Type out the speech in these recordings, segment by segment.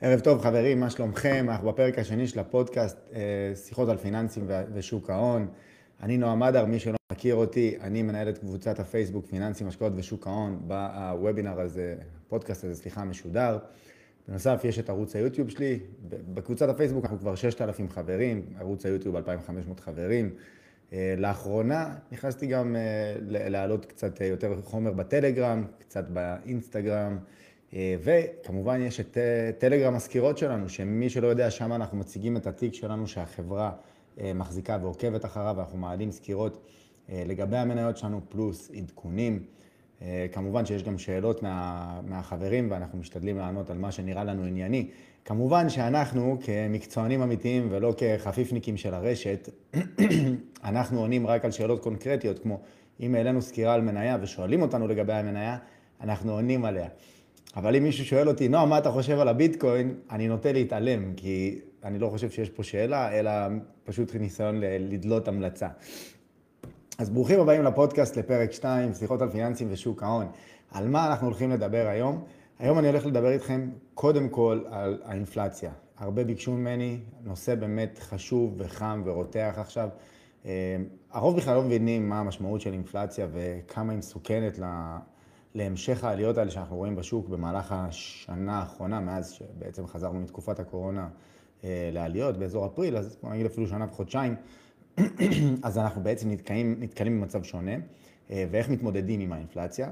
ערב טוב חברים, מה שלומכם? אנחנו בפרק השני של הפודקאסט, אה, שיחות על פיננסים ושוק ההון. אני נועם אדר, מי שלא מכיר אותי, אני מנהל את קבוצת הפייסבוק פיננסים, השקעות ושוק ההון, בוובינר הזה, פודקאסט הזה, סליחה, משודר. בנוסף, יש את ערוץ היוטיוב שלי. בקבוצת הפייסבוק אנחנו כבר 6,000 חברים, ערוץ היוטיוב 2,500 חברים. אה, לאחרונה נכנסתי גם אה, להעלות קצת יותר חומר בטלגרם, קצת באינסטגרם. אה, וכמובן יש את אה, טלגרם הסקירות שלנו, שמי שלא יודע, שם אנחנו מציגים את התיק שלנו שהחברה אה, מחזיקה ועוקבת אחריו, ואנחנו מעלים סקירות לגבי המניות שלנו, פלוס עדכונים. כמובן שיש גם שאלות מה, מהחברים, ואנחנו משתדלים לענות על מה שנראה לנו ענייני. כמובן שאנחנו, כמקצוענים אמיתיים ולא כחפיפניקים של הרשת, אנחנו עונים רק על שאלות קונקרטיות, כמו אם העלינו סקירה על מניה ושואלים אותנו לגבי המניה, אנחנו עונים עליה. אבל אם מישהו שואל אותי, נועה, מה אתה חושב על הביטקוין? אני נוטה להתעלם, כי אני לא חושב שיש פה שאלה, אלא פשוט ניסיון לדלות המלצה. אז ברוכים הבאים לפודקאסט לפרק 2, שיחות על פיננסים ושוק ההון. על מה אנחנו הולכים לדבר היום? היום אני הולך לדבר איתכם קודם כל על האינפלציה. הרבה ביקשו ממני, נושא באמת חשוב וחם ורותח עכשיו. אה, הרוב בכלל לא מבינים מה המשמעות של אינפלציה וכמה היא מסוכנת להמשך העליות האלה שאנחנו רואים בשוק במהלך השנה האחרונה, מאז שבעצם חזרנו מתקופת הקורונה אה, לעליות באזור אפריל, אז בוא נגיד אפילו שנה וחודשיים, אז אנחנו בעצם נתקעים, נתקלים במצב שונה, אה, ואיך מתמודדים עם האינפלציה.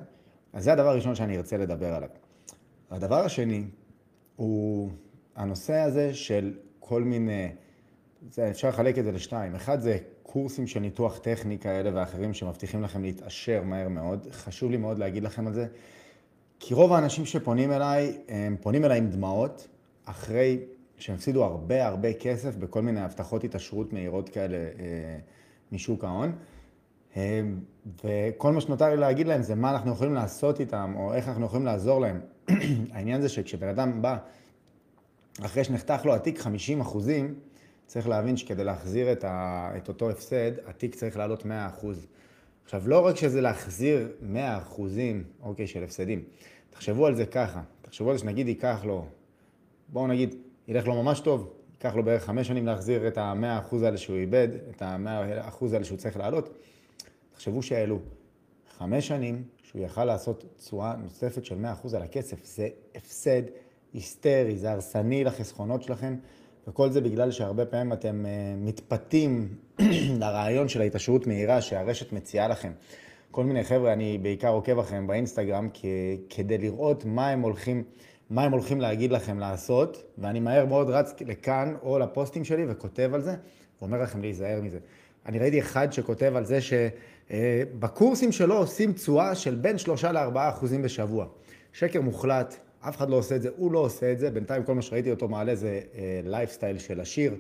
אז זה הדבר הראשון שאני ארצה לדבר עליו. הדבר השני הוא הנושא הזה של כל מיני, זה, אפשר לחלק את זה לשתיים. אחד זה קורסים של ניתוח טכני כאלה ואחרים שמבטיחים לכם להתעשר מהר מאוד. חשוב לי מאוד להגיד לכם על זה, כי רוב האנשים שפונים אליי, הם פונים אליי עם דמעות, אחרי שהם הפסידו הרבה הרבה כסף בכל מיני הבטחות התעשרות מהירות כאלה אה, משוק ההון. אה, וכל מה שנותר לי להגיד להם זה מה אנחנו יכולים לעשות איתם, או איך אנחנו יכולים לעזור להם. העניין זה שכשבן אדם בא, אחרי שנחתך לו התיק 50 אחוזים, צריך להבין שכדי להחזיר את, ה, את אותו הפסד, התיק צריך לעלות 100%. עכשיו, לא רק שזה להחזיר 100% אוקיי, של הפסדים, תחשבו על זה ככה, תחשבו על זה שנגיד ייקח לו, בואו נגיד, ילך לו ממש טוב, ייקח לו בערך 5 שנים להחזיר את ה-100% האלה שהוא איבד, את ה-100% האלה שהוא צריך לעלות. תחשבו שאלו 5 שנים שהוא יכל לעשות תשואה נוספת של 100% על הכסף, זה הפסד היסטרי, זה הרסני לחסכונות שלכם. וכל זה בגלל שהרבה פעמים אתם אה, מתפתים לרעיון של ההתעשרות מהירה שהרשת מציעה לכם. כל מיני חבר'ה, אני בעיקר עוקב אחריהם באינסטגרם כדי לראות מה הם הולכים, מה הם הולכים להגיד לכם לעשות, ואני מהר מאוד רץ לכאן או לפוסטים שלי וכותב על זה, ואומר לכם להיזהר מזה. אני ראיתי אחד שכותב על זה שבקורסים שלו עושים תשואה של בין 3 ל-4 אחוזים בשבוע. שקר מוחלט, אף אחד לא עושה את זה, הוא לא עושה את זה, בינתיים כל מה שראיתי אותו מעלה זה lifestyle uh, של עשיר.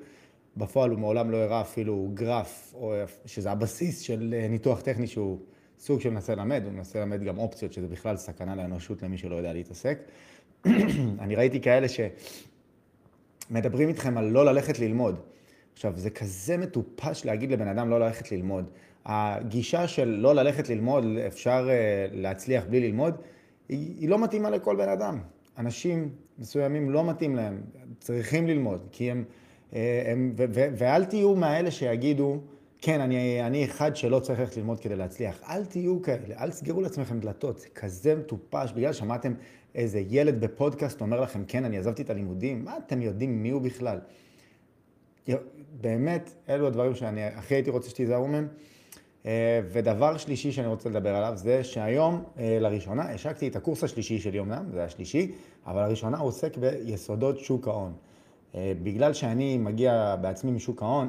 בפועל הוא מעולם לא הראה אפילו גרף, או, שזה הבסיס של uh, ניתוח טכני שהוא סוג של מנסה ללמד, הוא מנסה ללמד גם אופציות, שזה בכלל סכנה לאנושות למי שלא יודע להתעסק. אני ראיתי כאלה שמדברים איתכם על לא ללכת ללמוד. עכשיו, זה כזה מטופש להגיד לבן אדם לא ללכת ללמוד. הגישה של לא ללכת ללמוד, אפשר uh, להצליח בלי ללמוד, היא לא מתאימה לכל בן אדם. אנשים מסוימים לא מתאים להם, צריכים ללמוד, כי הם, אה, הם ו, ו, ואל תהיו מהאלה שיגידו, כן, אני, אני אחד שלא צריך ללכת ללמוד כדי להצליח. אל תהיו כאלה, אל תסגרו לעצמכם דלתות, זה כזה מטופש, בגלל שמעתם איזה ילד בפודקאסט אומר לכם, כן, אני עזבתי את הלימודים, מה אתם יודעים מי הוא בכלל? באמת, אלו הדברים שאני הכי הייתי רוצה שתיזהרו מהם. אה, ודבר שלישי שאני רוצה לדבר עליו זה שהיום אה, לראשונה השקתי את הקורס השלישי שלי אמנם, זה השלישי, אבל לראשונה הוא עוסק ביסודות שוק ההון. אה, בגלל שאני מגיע בעצמי משוק ההון,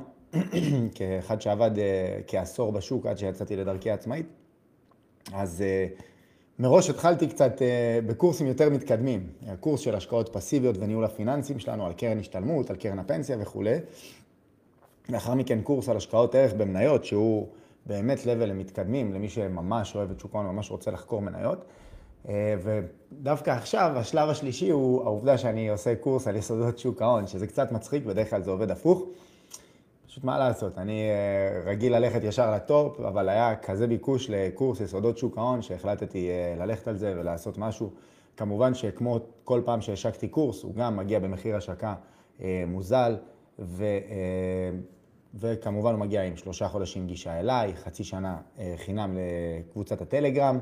כאחד שעבד כעשור בשוק עד שיצאתי לדרכי העצמאית, אז מראש התחלתי קצת בקורסים יותר מתקדמים, קורס של השקעות פסיביות וניהול הפיננסים שלנו על קרן השתלמות, על קרן הפנסיה וכולי. לאחר מכן קורס על השקעות ערך במניות שהוא באמת level למתקדמים, למי שממש אוהב את שוק ההון, ממש רוצה לחקור מניות. אה, ודווקא עכשיו, השלב השלישי הוא העובדה שאני עושה קורס על יסודות שוק ההון, שזה קצת מצחיק, בדרך כלל זה עובד הפוך. פשוט מה לעשות, אני אה, רגיל ללכת ישר ל top, אבל היה כזה ביקוש לקורס יסודות שוק ההון, שהחלטתי אה, ללכת על זה ולעשות משהו כמובן שכמו כל פעם שהשקתי קורס, הוא גם מגיע במחיר השקה מוזל, ו, וכמובן הוא מגיע עם שלושה חודשים גישה אליי, חצי שנה אה, חינם לקבוצת הטלגרם,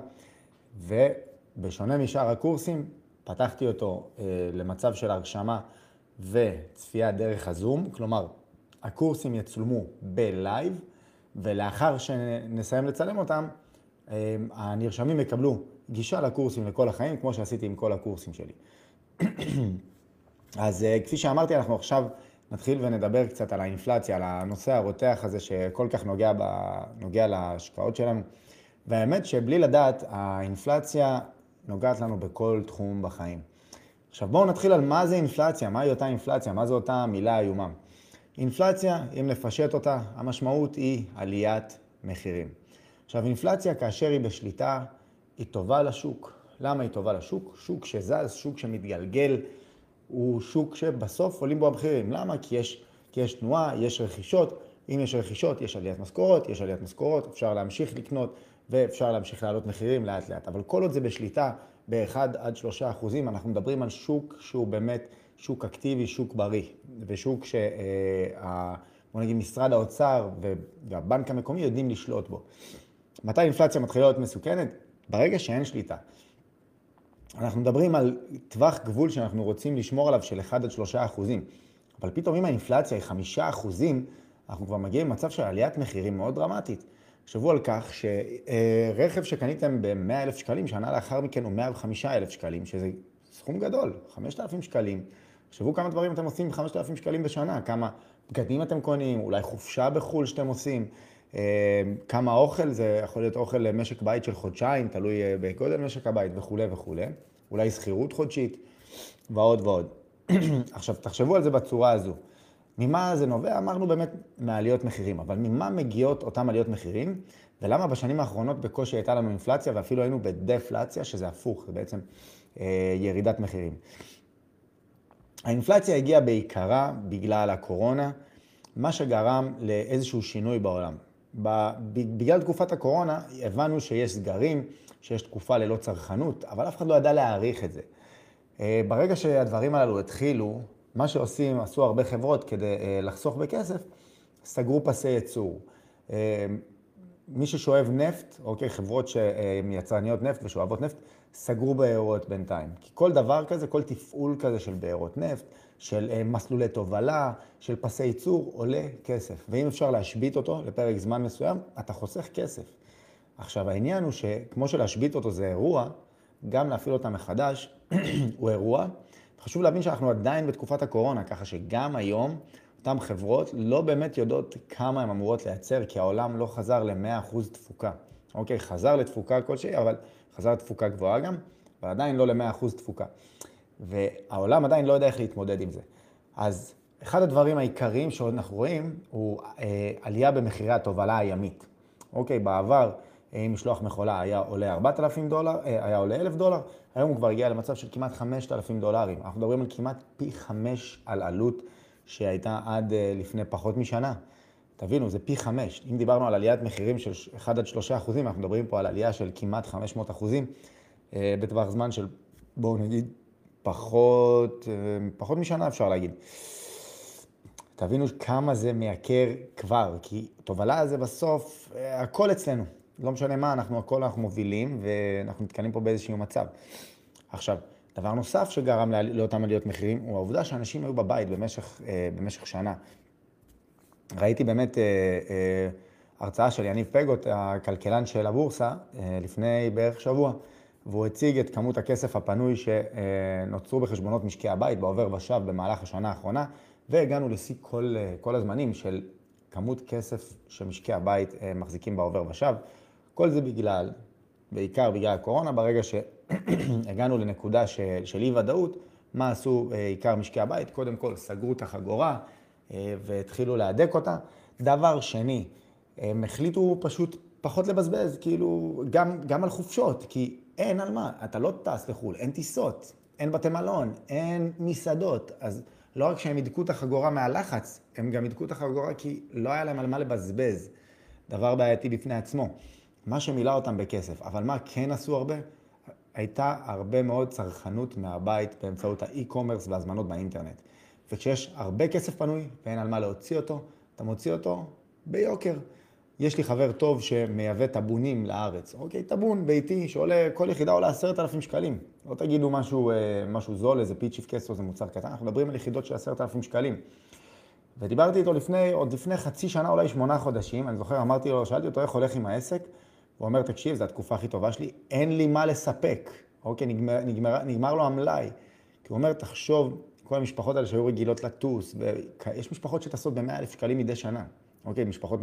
ובשונה משאר הקורסים, פתחתי אותו אה, למצב של הרשמה וצפייה דרך הזום, כלומר, הקורסים יצולמו בלייב, ולאחר שנסיים לצלם אותם, אה, הנרשמים יקבלו גישה לקורסים לכל החיים, כמו שעשיתי עם כל הקורסים שלי. אז כפי שאמרתי, אנחנו עכשיו נתחיל ונדבר קצת על האינפלציה, על הנושא הרותח הזה שכל כך נוגע, ב... נוגע להשקעות שלנו. והאמת שבלי לדעת, האינפלציה נוגעת לנו בכל תחום בחיים. עכשיו בואו נתחיל על מה זה אינפלציה, מהי אותה אינפלציה, מה זו אותה מילה איומה. אינפלציה, אם נפשט אותה, המשמעות היא עליית מחירים. עכשיו אינפלציה כאשר היא בשליטה, היא טובה לשוק. למה היא טובה לשוק? שוק שזז, שוק שמתגלגל, הוא שוק שבסוף עולים בו המחירים. למה? כי יש, כי יש תנועה, יש רכישות. אם יש רכישות, יש עליית משכורות, יש עליית משכורות, אפשר להמשיך לקנות ואפשר להמשיך להעלות מחירים לאט לאט. אבל כל עוד זה בשליטה ב-1 עד 3 אחוזים, אנחנו מדברים על שוק שהוא באמת שוק אקטיבי, שוק בריא, ושוק ש... אה, בוא נגיד משרד האוצר והבנק המקומי יודעים לשלוט בו. מתי אינפלציה מתחילה להיות מסוכנת? ברגע שאין שליטה. אנחנו מדברים על טווח גבול שאנחנו רוצים לשמור עליו של 1 עד 3 אחוזים. אבל פתאום אם האינפלציה היא 5 אחוזים, אנחנו כבר מגיעים למצב של עליית מחירים מאוד דרמטית. תחשבו על כך שרכב שקניתם ב-100,000 שקלים, שנה לאחר מכן הוא 105,000 שקלים, שזה סכום גדול, 5,000 שקלים. תחשבו כמה דברים אתם עושים ב-5,000 שקלים בשנה, כמה בגדים אתם קונים, אולי חופשה בחו"ל שאתם עושים, כמה אוכל, זה יכול להיות אוכל למשק בית של חודשיים, תלוי אה, בגודל משק הבית וכולי וכולי, אולי שכירות חודשית ועוד ועוד. עכשיו, תחשבו על זה בצורה הזו. ממה זה נובע? אמרנו באמת מעליות מחירים, אבל ממה מגיעות אותן עליות מחירים, ולמה בשנים האחרונות בקושי הייתה לנו אינפלציה ואפילו היינו בדפלציה, שזה הפוך, זה בעצם אה, ירידת מחירים. האינפלציה הגיעה בעיקרה בגלל הקורונה, מה שגרם לאיזשהו שינוי בעולם. בגלל תקופת הקורונה הבנו שיש סגרים, שיש תקופה ללא צרכנות, אבל אף אחד לא ידע להעריך את זה. אה, ברגע שהדברים הללו התחילו, מה שעושים, עשו הרבה חברות כדי אה, לחסוך בכסף, סגרו פסי ייצור. אה, מי ששואב נפט, אוקיי, חברות שהן יצרניות נפט ושואבות נפט, סגרו בארות בינתיים. כי כל דבר כזה, כל תפעול כזה של בארות נפט, של אה, מסלולי תובלה, של פסי ייצור, עולה כסף. ואם אפשר להשבית אותו לפרק זמן מסוים, אתה חוסך כסף. עכשיו, העניין הוא שכמו שלהשבית אותו זה אירוע, גם להפעיל אותה מחדש הוא אירוע. חשוב להבין שאנחנו עדיין בתקופת הקורונה, ככה שגם היום אותן חברות לא באמת יודעות כמה הן אמורות לייצר, כי העולם לא חזר ל-100% תפוקה. אוקיי, חזר לתפוקה כלשהי, אבל חזר לתפוקה גבוהה גם, אבל עדיין לא ל-100% תפוקה. והעולם עדיין לא יודע איך להתמודד עם זה. אז אחד הדברים העיקריים שעוד אנחנו רואים הוא אה, עלייה במחירי התובלה הימית. אוקיי, בעבר אה, משלוח מכולה היה עולה 4,000 דולר, אה, היה עולה 1,000 דולר, היום הוא כבר הגיע למצב של כמעט 5,000 דולרים. אנחנו מדברים על כמעט פי 5 על עלות שהייתה עד אה, לפני פחות משנה. תבינו, זה פי 5. אם דיברנו על עליית מחירים של 1 עד 3 אחוזים, אנחנו מדברים פה על עלייה של כמעט 500 אחוזים בטווח זמן של, בואו נגיד, פחות, פחות משנה אפשר להגיד. תבינו כמה זה מייקר כבר, כי תובלה זה בסוף, הכל אצלנו. לא משנה מה, אנחנו הכל אנחנו מובילים, ואנחנו נתקלים פה באיזשהו מצב. עכשיו, דבר נוסף שגרם לאותם עליות מחירים, הוא העובדה שאנשים היו בבית במשך, אה, במשך שנה. ראיתי באמת אה, אה, הרצאה של יניב פגוט, הכלכלן של הבורסה, לפני בערך שבוע, והוא הציג את כמות הכסף הפנוי שנוצרו בחשבונות משקי הבית בעובר ושב במהלך השנה האחרונה, והגענו לשיא כל, כל הזמנים של כמות כסף שמשקי הבית מחזיקים בעובר ושב. כל זה בגלל, בעיקר בגלל הקורונה, ברגע שהגענו לנקודה של, של אי ודאות, מה עשו אה, עיקר משקי הבית? קודם כל סגרו את החגורה אה, והתחילו להדק אותה. דבר שני, הם החליטו פשוט פחות לבזבז, כאילו, גם, גם על חופשות, כי אין על מה, אתה לא טס לחו"ל, אין טיסות, אין בתי מלון, אין מסעדות, אז לא רק שהם הידקו את החגורה מהלחץ, הם גם הידקו את החגורה כי לא היה להם על מה לבזבז. דבר בעייתי בפני עצמו. מה שמילא אותם בכסף. אבל מה כן עשו הרבה? הייתה הרבה מאוד צרכנות מהבית באמצעות האי-קומרס והזמנות באינטרנט. וכשיש הרבה כסף פנוי ואין על מה להוציא אותו, אתה מוציא אותו ביוקר. יש לי חבר טוב שמייבא טבונים לארץ. אוקיי, טבון ביתי שעולה, כל יחידה עולה עשרת אלפים שקלים. לא תגידו משהו, אה, משהו זול, איזה פיצ'יפ קסטו, זה מוצר קטן, אנחנו מדברים על יחידות של עשרת אלפים שקלים. ודיברתי איתו לפני, עוד לפני חצי שנה, אולי שמונה חודשים, אני זוכר, אמרתי לו, שאלתי אותו איך הולך עם העסק, הוא אומר, תקשיב, זו התקופה הכי טובה שלי, אין לי מה לספק. אוקיי, נגמר, נגמר, נגמר לו המלאי. כי הוא אומר, תחשוב, כל המשפחות האלה שהיו רגילות לטוס, ויש משפחות שטסות ב-100 אלף שקלים מדי שנה. אוקיי, משפחות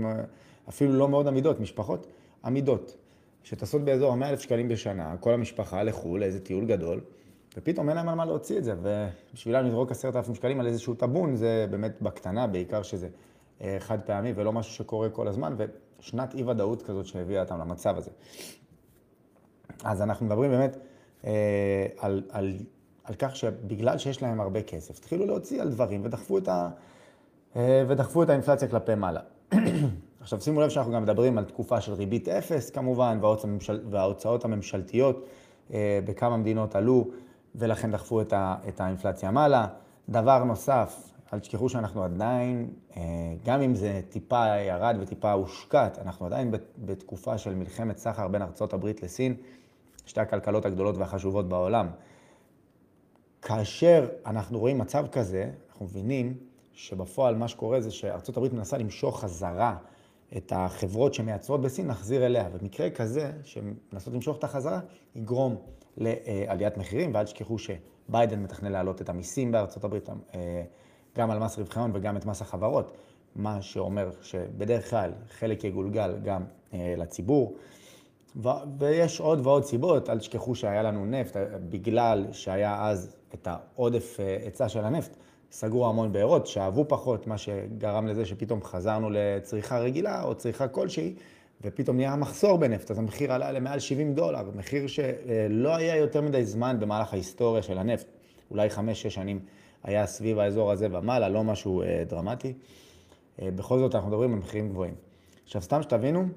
אפילו לא מאוד עמידות, משפחות עמידות, שטסות באזור ה-100 אלף שקלים בשנה, כל המשפחה לחו"ל, איזה טיול גדול, ופתאום אין להם על מה להוציא את זה, ובשבילם לזרוק עשרת אלפים שקלים על איזשהו טאבון, זה באמת בקטנה, בעיקר שזה אה, חד פעמי ולא משהו שקורה כל הזמן, ושנת אי-ודאות כזאת שהביאה אותם למצב הזה. אז אנחנו מדברים באמת אה, על, על, על כך שבגלל שיש להם הרבה כסף, התחילו להוציא על דברים ודחפו את, ה, ודחפו את האינפלציה כלפי מעלה. עכשיו שימו לב שאנחנו גם מדברים על תקופה של ריבית אפס כמובן, וההוצאות הממשלתיות בכמה מדינות עלו. ולכן דחפו את, ה, את האינפלציה מעלה. דבר נוסף, אל תשכחו שאנחנו עדיין, אה, גם אם זה טיפה ירד וטיפה הושקט, אנחנו עדיין בתקופה של מלחמת סחר בין ארצות הברית לסין, שתי הכלכלות הגדולות והחשובות בעולם. כאשר אנחנו רואים מצב כזה, אנחנו מבינים שבפועל מה שקורה זה שארצות הברית מנסה למשוך חזרה את החברות שמייצרות בסין, להחזיר אליה. ומקרה כזה, שמנסות למשוך את החזרה, יגרום לעליית מחירים, ואל תשכחו שביידן מתכנן להעלות את המיסים בארצות הברית, אה, גם על מס רווחי הון וגם את מס החברות, מה שאומר שבדרך כלל חלק יגולגל גם אה, לציבור. ויש עוד ועוד סיבות, אל תשכחו שהיה לנו נפט, בגלל שהיה אז את העודף אה, היצע של הנפט, סגרו המון בארות, שאהבו פחות, מה שגרם לזה שפתאום חזרנו לצריכה רגילה או צריכה כלשהי, ופתאום נהיה מחסור בנפט, אז המחיר עלה למעל 70 דולר, מחיר שלא היה יותר מדי זמן במהלך ההיסטוריה של הנפט. אולי 5-6 שנים היה סביב האזור הזה ומעלה, לא משהו אה, דרמטי. אה, בכל זאת אנחנו מדברים על מחירים גבוהים. עכשיו, סתם שתבינו,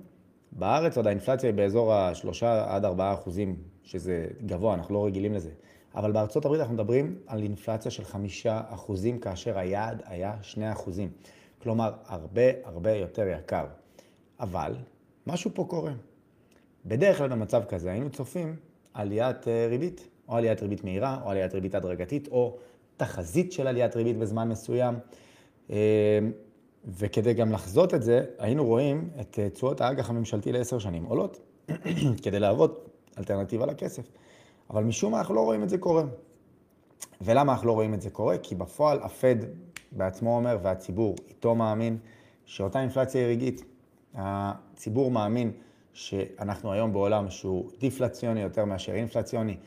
בארץ עוד האינפלציה היא באזור ה-3 עד 4 אחוזים, שזה גבוה, אנחנו לא רגילים לזה. אבל בארצות הברית אנחנו מדברים על אינפלציה של 5 אחוזים, כאשר היעד היה 2 אחוזים. כלומר, הרבה הרבה יותר יקר. אבל משהו פה קורה. בדרך כלל במצב כזה היינו צופים עליית אה, ריבית, או עליית ריבית מהירה, או עליית ריבית הדרגתית, או תחזית של עליית ריבית בזמן מסוים. אה, וכדי גם לחזות את זה, היינו רואים את אה, תשואות האג"ח הממשלתי לעשר שנים עולות, כדי להוות אלטרנטיבה לכסף. אבל משום מה אנחנו לא רואים את זה קורה. ולמה אנחנו לא רואים את זה קורה? כי בפועל הפד בעצמו אומר, והציבור איתו מאמין, שאותה אינפלציה היא רגעית. הציבור מאמין שאנחנו היום בעולם שהוא דיפלציוני יותר מאשר אינפלציוני,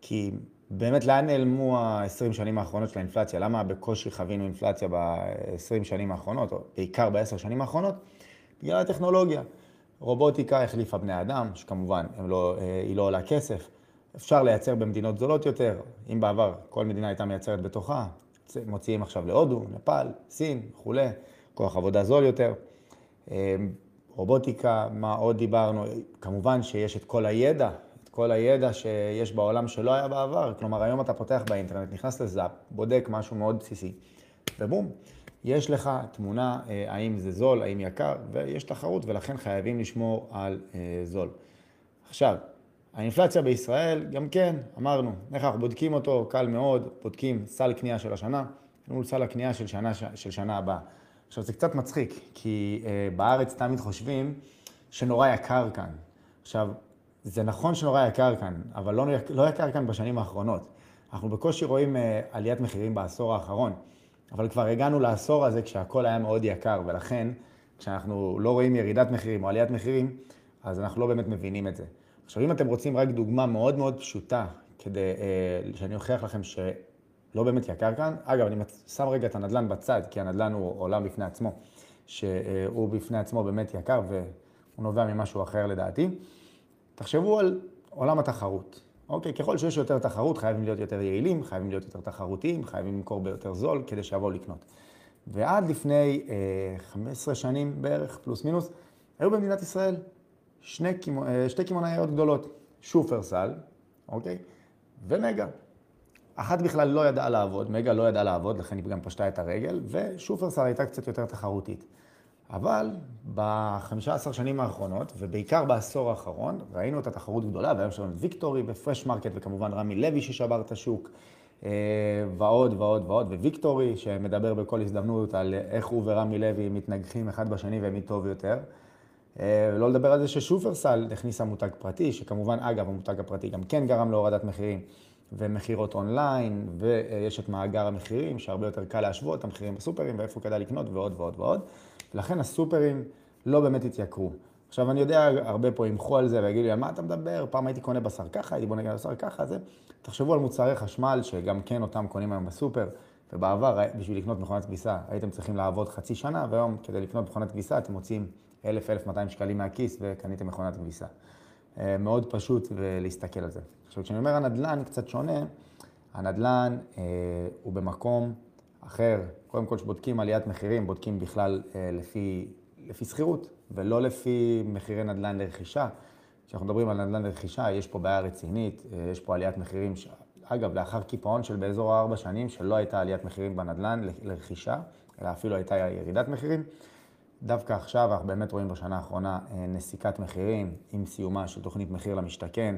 כי באמת לאן נעלמו ה-20 שנים האחרונות של האינפלציה? למה בקושי חווינו אינפלציה ב-20 שנים האחרונות, או בעיקר ב-10 שנים האחרונות? בגלל הטכנולוגיה. רובוטיקה החליפה בני אדם, שכמובן לא, אה, היא לא עולה כסף. אפשר לייצר במדינות זולות יותר. אם בעבר כל מדינה הייתה מייצרת בתוכה, מוציאים עכשיו להודו, נפאל, סין וכולי, כוח עבודה זול יותר. אה, רובוטיקה, מה עוד דיברנו? כמובן שיש את כל הידע, את כל הידע שיש בעולם שלא היה בעבר. כלומר, היום אתה פותח באינטרנט, נכנס לזאפ, בודק משהו מאוד בסיסי, ובום, יש לך תמונה אה, האם זה זול, האם יקר, ויש תחרות, ולכן חייבים לשמור על אה, זול. עכשיו, האינפלציה בישראל, גם כן, אמרנו, איך אנחנו בודקים אותו? קל מאוד, בודקים סל קנייה של השנה מול סל הקנייה של שנה, של שנה הבאה. עכשיו, זה קצת מצחיק, כי אה, בארץ תמיד חושבים שנורא יקר כאן. עכשיו, זה נכון שנורא יקר כאן, אבל לא, לא יקר כאן בשנים האחרונות. אנחנו בקושי רואים אה, עליית מחירים בעשור האחרון, אבל כבר הגענו לעשור הזה כשהכול היה מאוד יקר, ולכן כשאנחנו לא רואים ירידת מחירים או עליית מחירים, אז אנחנו לא באמת מבינים את זה. עכשיו, אם אתם רוצים רק דוגמה מאוד מאוד פשוטה, כדי אה, שאני אוכיח לכם ש... לא באמת יקר כאן. אגב, אני שם רגע את הנדל"ן בצד, כי הנדל"ן הוא עולם בפני עצמו, שהוא בפני עצמו באמת יקר והוא נובע ממשהו אחר לדעתי. תחשבו על עולם התחרות. אוקיי, ככל שיש יותר תחרות, חייבים להיות יותר יעילים, חייבים להיות יותר תחרותיים, חייבים למכור ביותר זול כדי שיבואו לקנות. ועד לפני אה, 15 שנים בערך, פלוס מינוס, היו במדינת ישראל שני, אה, שתי קמעונאיות גדולות, שופרסל, אוקיי? ומגה. אחת בכלל לא ידעה לעבוד, מגה לא ידעה לעבוד, לכן היא גם פשטה את הרגל, ושופרסל הייתה קצת יותר תחרותית. אבל ב-15 שנים האחרונות, ובעיקר בעשור האחרון, ראינו את התחרות גדולה, והיום יש את ויקטורי ופרש מרקט, וכמובן רמי לוי ששבר את השוק, אה, ועוד ועוד ועוד, וויקטורי, שמדבר בכל הזדמנות על איך הוא ורמי לוי מתנגחים אחד בשני ומי טוב יותר. אה, לא לדבר על זה ששופרסל הכניסה מותג פרטי, שכמובן, אגב, המותג הפרטי גם כן גרם להורדת מחירים. ומכירות אונליין, ויש את מאגר המחירים, שהרבה יותר קל להשוות את המחירים בסופרים, ואיפה כדאי לקנות, ועוד ועוד ועוד. ולכן הסופרים לא באמת התייקרו. עכשיו, אני יודע, הרבה פה ימחו על זה ויגידו לי, על מה אתה מדבר? פעם הייתי קונה בשר ככה, הייתי בונה בשר ככה, זה... תחשבו על מוצרי חשמל, שגם כן אותם קונים היום בסופר, ובעבר, בשביל לקנות מכונת כביסה, הייתם צריכים לעבוד חצי שנה, והיום, כדי לקנות מכונת כביסה, אתם מוצאים 1,000-1,200 שקלים מהכיס וקניתם מכונת כביסה. אה, מאוד פשוט להסתכל על זה. עכשיו, כשאני אומר הנדל"ן קצת שונה, הנדל"ן אה, הוא במקום אחר. קודם כל, כשבודקים עליית מחירים, בודקים בכלל אה, לפי, לפי שכירות, ולא לפי מחירי נדל"ן לרכישה. כשאנחנו מדברים על נדל"ן לרכישה, יש פה בעיה רצינית, אה, יש פה עליית מחירים, ש... אגב, לאחר קיפאון של באזור הארבע שנים, שלא הייתה עליית מחירים בנדל"ן לרכישה, אלא אפילו הייתה ירידת מחירים. דווקא עכשיו אנחנו באמת רואים בשנה האחרונה אה, נסיקת מחירים עם סיומה של תוכנית מחיר למשתכן.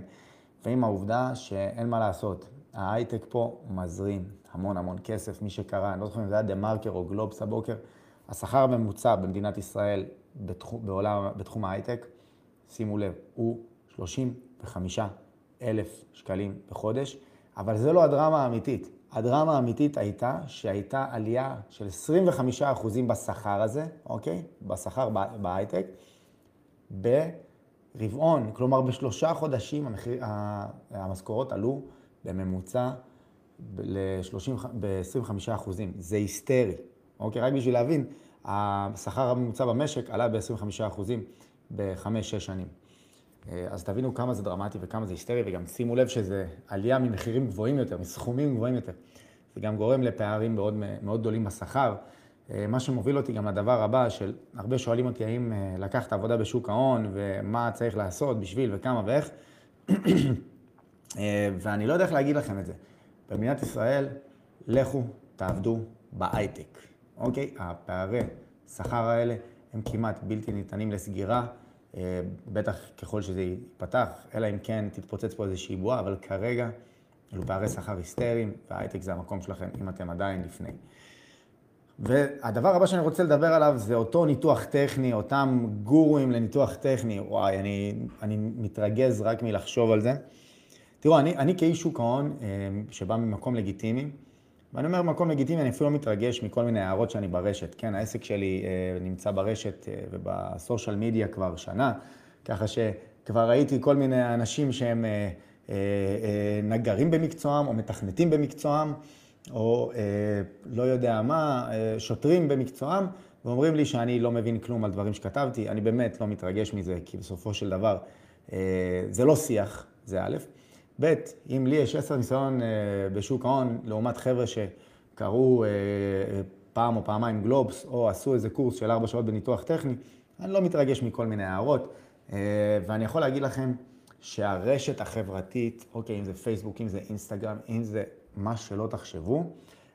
ועם העובדה שאין מה לעשות, ההייטק פה מזרים המון המון כסף. מי שקרא, אני לא זוכר אם זה היה דה מרקר או גלובס הבוקר, השכר הממוצע במדינת ישראל בתחום, בעולם, בתחום ההייטק, שימו לב, הוא 35 אלף שקלים בחודש, אבל זה לא הדרמה האמיתית. הדרמה האמיתית הייתה שהייתה עלייה של 25% בשכר הזה, אוקיי? בשכר בהייטק, ב... רבעון, כלומר בשלושה חודשים המחיר, המשכורות עלו בממוצע ב-25 אחוזים. זה היסטרי, אוקיי? רק בשביל להבין, השכר הממוצע במשק עלה ב-25 אחוזים בחמש-שש שנים. אה, אז תבינו כמה זה דרמטי וכמה זה היסטרי, וגם שימו לב שזה עלייה ממחירים גבוהים יותר, מסכומים גבוהים יותר. זה גם גורם לפערים מאוד, מאוד גדולים בשכר. אה, מה שמוביל אותי גם לדבר הבא, של הרבה שואלים אותי האם אה, לקחת עבודה בשוק ההון ומה צריך לעשות בשביל וכמה ואיך, ואני לא יודע איך להגיד לכם את זה. במדינת ישראל, לכו תעבדו בהייטק, אוקיי? הפערי שכר האלה הם כמעט בלתי ניתנים לסגירה, בטח ככל שזה ייפתח, אלא אם כן תתפוצץ פה איזושהי בועה, אבל כרגע אלו פערי שכר היסטריים, וההייטק זה המקום שלכם אם אתם עדיין לפני. והדבר הבא שאני רוצה לדבר עליו זה אותו ניתוח טכני, אותם גורואים לניתוח טכני. וואי, אני, אני מתרגז רק מלחשוב על זה. תראו, אני, אני כאיש שוק ההון אה, שבא ממקום לגיטימי, ואני אומר מקום לגיטימי, אני אפילו לא מתרגש מכל מיני הערות שאני ברשת. כן, העסק שלי אה, נמצא ברשת אה, ובסושיאל מדיה כבר שנה, ככה שכבר ראיתי כל מיני אנשים שהם נגרים במקצועם או מתכנתים במקצועם. או אה, לא יודע מה, אה, שוטרים במקצועם, ואומרים לי שאני לא מבין כלום על דברים שכתבתי. אני באמת לא מתרגש מזה, כי בסופו של דבר אה, זה לא שיח, זה א', ב', אם לי יש עשר ניסיון אה, בשוק ההון, לעומת חבר'ה שקראו אה, פעם או פעמיים גלובס, או עשו איזה קורס של ארבע שעות בניתוח טכני, אני לא מתרגש מכל מיני הערות, אה, ואני יכול להגיד לכם שהרשת החברתית, אוקיי, אם זה פייסבוק, אם זה אינסטגרם, אם זה מה שלא תחשבו,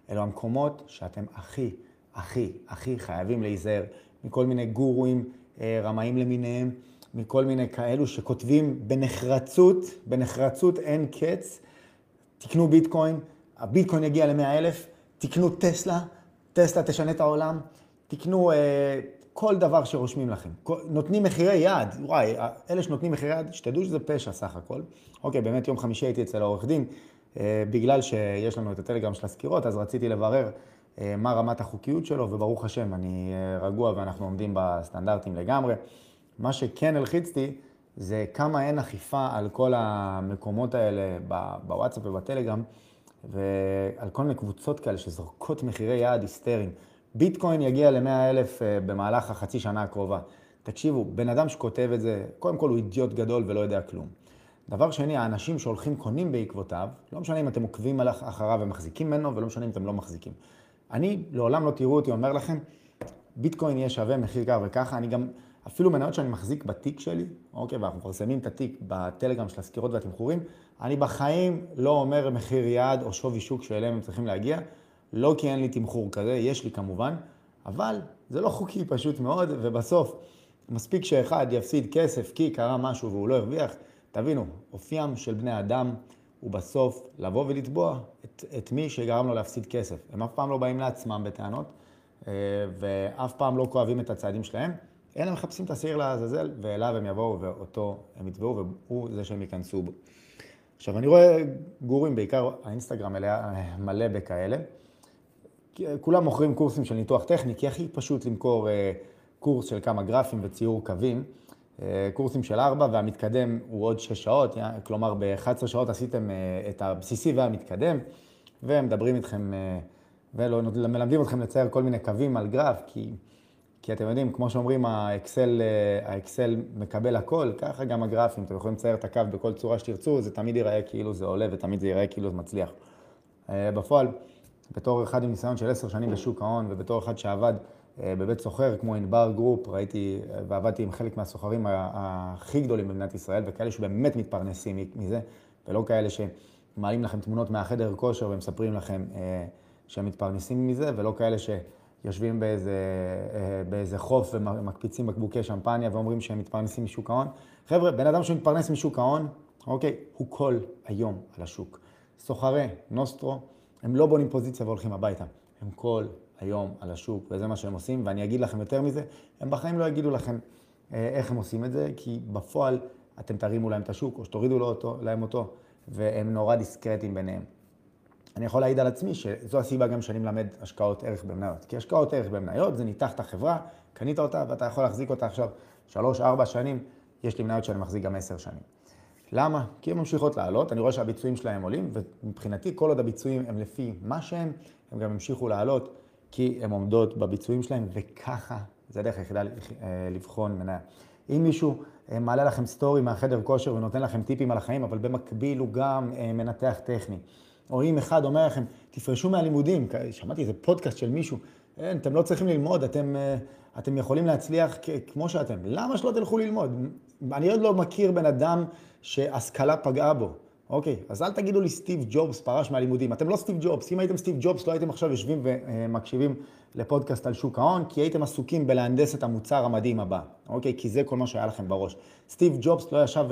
אלו המקומות שאתם הכי, הכי, הכי חייבים להיזהר מכל מיני גורואים רמאים למיניהם, מכל מיני כאלו שכותבים בנחרצות, בנחרצות אין קץ, תקנו ביטקוין, הביטקוין יגיע ל-100 אלף, תקנו טסלה, טסלה תשנה את העולם, תקנו אה, כל דבר שרושמים לכם. נותנים מחירי יעד, וואי, אלה שנותנים מחירי יעד, שתדעו שזה פשע סך הכל. אוקיי, באמת יום חמישי הייתי אצל העורך דין, אה, בגלל שיש לנו את הטלגרם של הסקירות, אז רציתי לברר אה, מה רמת החוקיות שלו, וברוך השם, אני אה, רגוע ואנחנו עומדים בסטנדרטים לגמרי. מה שכן הלחיצתי, זה כמה אין אכיפה על כל המקומות האלה בוואטסאפ ובטלגרם, ועל כל מיני קבוצות כאלה שזורקות מחירי יעד היסטריים. ביטקוין יגיע ל-100 אלף במהלך החצי שנה הקרובה. תקשיבו, בן אדם שכותב את זה, קודם כל הוא אידיוט גדול ולא יודע כלום. דבר שני, האנשים שהולכים קונים בעקבותיו, לא משנה אם אתם עוקבים אחריו ומחזיקים ממנו, ולא משנה אם אתם לא מחזיקים. אני, לעולם לא תראו אותי אומר לכם, ביטקוין יהיה שווה מחיר כך וככה, אני גם אפילו מניות שאני מחזיק בתיק שלי, אוקיי, ואנחנו מפרסמים את התיק בטלגרם של הסקירות והתמחורים, אני בחיים לא אומר מחיר יעד או שווי שוק שאליהם הם צריכים להגיע, לא כי אין לי תמחור כזה, יש לי כמובן, אבל זה לא חוקי פשוט מאוד, ובסוף, מספיק שאחד יפסיד כסף כי קרה משהו והוא לא הרוויח, תבינו, אופיים של בני אדם הוא בסוף לבוא ולתבוע את, את מי שגרם לו להפסיד כסף. הם אף פעם לא באים לעצמם בטענות, אה, ואף פעם לא כואבים את הצעדים שלהם, אלא מחפשים את השעיר לעזאזל, ואליו הם יבואו ואותו הם יתבעו, והוא זה שהם ייכנסו בו. עכשיו, אני רואה גורים, בעיקר האינסטגרם מלא בכאלה. כולם מוכרים קורסים של ניתוח טכני, כי הכי פשוט למכור אה, קורס של כמה גרפים וציור קווים. אה, קורסים של ארבע, והמתקדם הוא עוד שש שעות, כלומר ב-11 שעות עשיתם אה, את הבסיסי והמתקדם, ומדברים איתכם, ומלמדים אתכם לצייר כל מיני קווים על גרף, כי, כי אתם יודעים, כמו שאומרים, האקסל, האקסל מקבל הכל, ככה גם הגרפים, אתם יכולים לצייר את הקו בכל צורה שתרצו, זה תמיד ייראה כאילו זה עולה ותמיד זה ייראה כאילו זה מצליח. בפועל, בתור אחד עם ניסיון של עשר שנים בשוק ההון, ובתור אחד שעבד אה, בבית סוחר כמו ענבר גרופ, ראיתי אה, ועבדתי עם חלק מהסוחרים הכי גדולים במדינת ישראל, וכאלה שבאמת מתפרנסים מזה, ולא כאלה שמעלים לכם תמונות מהחדר כושר ומספרים לכם אה, שהם מתפרנסים מזה, ולא כאלה שיושבים באיזה, באיזה חוף ומקפיצים בקבוקי שמפניה ואומרים שהם מתפרנסים משוק ההון. חבר'ה, בן אדם שמתפרנס משוק ההון, אוקיי, הוא כל היום על השוק. סוחרי, נוסטרו, הם לא בונים פוזיציה והולכים הביתה. הם כל היום על השוק, וזה מה שהם עושים, ואני אגיד לכם יותר מזה, הם בחיים לא יגידו לכם אה, איך הם עושים את זה, כי בפועל אתם תרימו להם את השוק, או שתורידו להם אותו, והם נורא דיסקרטיים ביניהם. אני יכול להעיד על עצמי שזו הסיבה גם שאני מלמד השקעות ערך במניות. כי השקעות ערך במניות זה ניתח את החברה, קנית אותה ואתה יכול להחזיק אותה עכשיו שלוש, ארבע שנים, יש לי מניות שאני מחזיק גם עשר שנים. למה? כי הן ממשיכות לעלות, אני רואה שהביצועים שלהם עולים, ומבחינתי כל עוד הביצועים הם לפי מה שהם, הם גם ימשיכו לעלות, כי הן עומדות בביצועים שלהם, וככה זה הדרך היחידה אה, לבחון מניה. אם מישהו אה, מעלה לכם סטורי מהחדר כושר ונותן לכם טיפים על החיים, אבל במקביל הוא גם אה, מנתח טכני. או אם אחד אומר לכם, תפרשו מהלימודים, שמעתי איזה פודקאסט של מישהו, אין, אתם לא צריכים ללמוד, אתם, אתם יכולים להצליח כמו שאתם. למה שלא תלכו ללמוד? אני עוד לא מכיר בן אדם שהשכלה פגעה בו. אוקיי, אז אל תגידו לי סטיב ג'ובס פרש מהלימודים. אתם לא סטיב ג'ובס. אם הייתם סטיב ג'ובס, לא הייתם עכשיו יושבים ומקשיבים לפודקאסט על שוק ההון, כי הייתם עסוקים בלהנדס את המוצר המדהים הבא. אוקיי? כי זה כל מה שהיה לכם בראש. סטיב ג'ובס לא ישב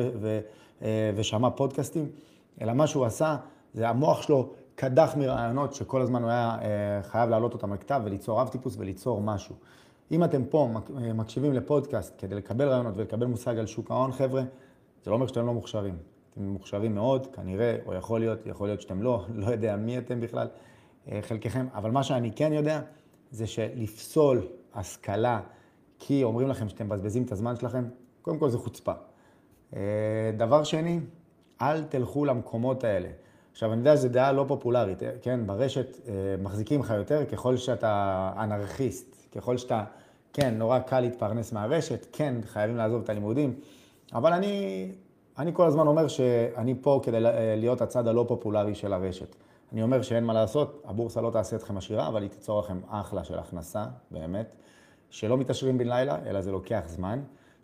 אה, ושמע פודקאסטים, אלא מה שהוא עשה, זה המוח שלו קדח מרעיונות שכל הזמן הוא היה אה, חייב להעלות אותם לכתב וליצור רב טיפוס וליצור משהו. אם אתם פה אה, מקשיבים לפודקאסט כדי לקבל רעיונות ולקבל מושג על שוק ההון, חבר'ה, זה לא אומר שאתם לא מוכשרים. אתם מוכשרים מאוד, כנראה, או יכול להיות, יכול להיות שאתם לא, לא יודע מי אתם בכלל, אה, חלקכם, אבל מה שאני כן יודע, זה שלפסול השכלה, כי אומרים לכם שאתם מבזבזים את הזמן שלכם, קודם כל זה חוצפה. דבר שני, אל תלכו למקומות האלה. עכשיו, אני יודע שזו דעה לא פופולרית, אה, כן, ברשת מחזיקים לך יותר ככל שאתה אנרכיסט, ככל שאתה, כן, נורא קל להתפרנס מהרשת, כן, חייבים לעזוב את הלימודים, אבל אני אני כל הזמן אומר שאני פה כדי להיות הצד הלא פופולרי של הרשת. אני אומר שאין מה לעשות, הבורסה לא תעשה אתכם עשירה, אבל היא תיצור לכם אחלה של הכנסה, באמת, שלא מתעשרים בן לילה, אלא זה לוקח זמן.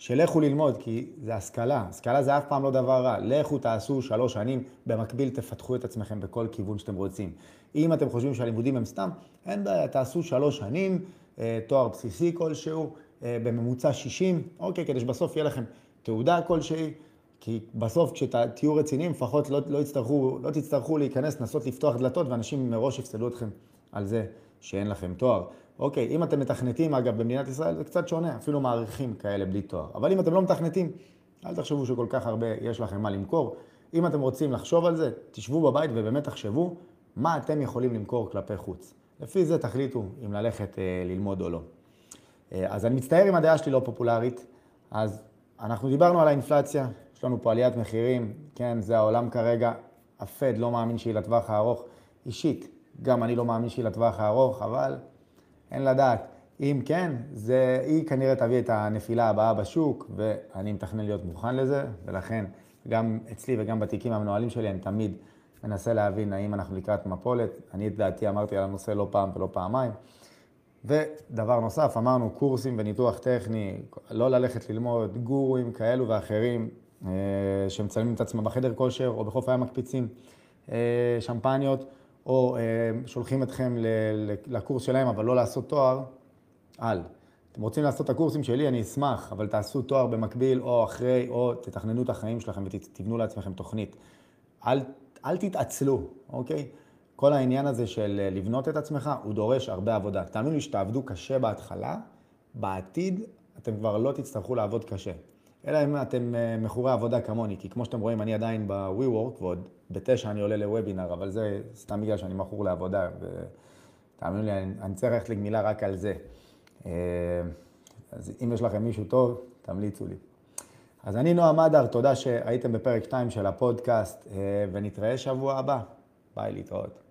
שלכו ללמוד, כי זה השכלה. השכלה זה אף פעם לא דבר רע. לכו תעשו שלוש שנים, במקביל תפתחו את עצמכם בכל כיוון שאתם רוצים. אם אתם חושבים שהלימודים הם סתם, אין בעיה, תעשו שלוש שנים, אה, תואר בסיסי כלשהו, אה, בממוצע 60, אוקיי, כדי שבסוף יהיה לכם תעודה כלשהי. כי בסוף כשתהיו רציניים, לפחות לא, לא, יצטרכו, לא תצטרכו להיכנס, לנסות לפתוח דלתות, ואנשים מראש יפסלו אתכם על זה שאין לכם תואר. אוקיי, אם אתם מתכנתים, אגב, במדינת ישראל זה קצת שונה, אפילו מעריכים כאלה בלי תואר. אבל אם אתם לא מתכנתים, אל תחשבו שכל כך הרבה יש לכם מה למכור. אם אתם רוצים לחשוב על זה, תשבו בבית ובאמת תחשבו מה אתם יכולים למכור כלפי חוץ. לפי זה תחליטו אם ללכת אה, ללמוד או לא. אה, אז אני מצטער אם הדעה שלי לא פופולרית, אז אנחנו דיברנו על האינפלציה, יש לנו פה עליית מחירים, כן, זה העולם כרגע, הפד לא מאמין שהיא לטווח הארוך. אישית, גם אני לא מאמין שהיא לטווח הארוך, אבל אין לדעת. אם כן, זה, היא כנראה תביא את הנפילה הבאה בשוק, ואני מתכנן להיות מוכן לזה, ולכן גם אצלי וגם בתיקים המנוהלים שלי, אני תמיד מנסה להבין האם אנחנו לקראת מפולת. אני את דעתי אמרתי על הנושא לא פעם ולא פעמיים. ודבר נוסף, אמרנו קורסים וניתוח טכני, לא ללכת ללמוד גורואים כאלו ואחרים אה, שמצלמים את עצמם בחדר כושר או בחוף הים מקפיצים אה, שמפניות, או אה, שולחים אתכם לקורס שלהם אבל לא לעשות תואר, אל. אתם רוצים לעשות את הקורסים שלי, אני אשמח, אבל תעשו תואר במקביל או אחרי, או תתכננו את החיים שלכם ותבנו לעצמכם תוכנית. אל, אל תתעצלו, אוקיי? כל העניין הזה של אה, לבנות את עצמך, הוא דורש הרבה עבודה. תאמינו לי שתעבדו קשה בהתחלה, בעתיד אתם כבר לא תצטרכו לעבוד קשה. אלא אם אתם אה, מכורי עבודה כמוני, כי כמו שאתם רואים, אני עדיין ב-WeWork, ועוד בתשע אני עולה לוובינר, אבל זה סתם בגלל שאני מכור לעבודה, ותאמינו לי, אני, אני צריך ללכת לגמילה רק על זה. אה, אז אם יש לכם מישהו טוב, תמליצו לי. אז אני נועם אדר, תודה שהייתם בפרק 2 של הפודקאסט, ונתראה שבוע הבא. ביי, להתראות.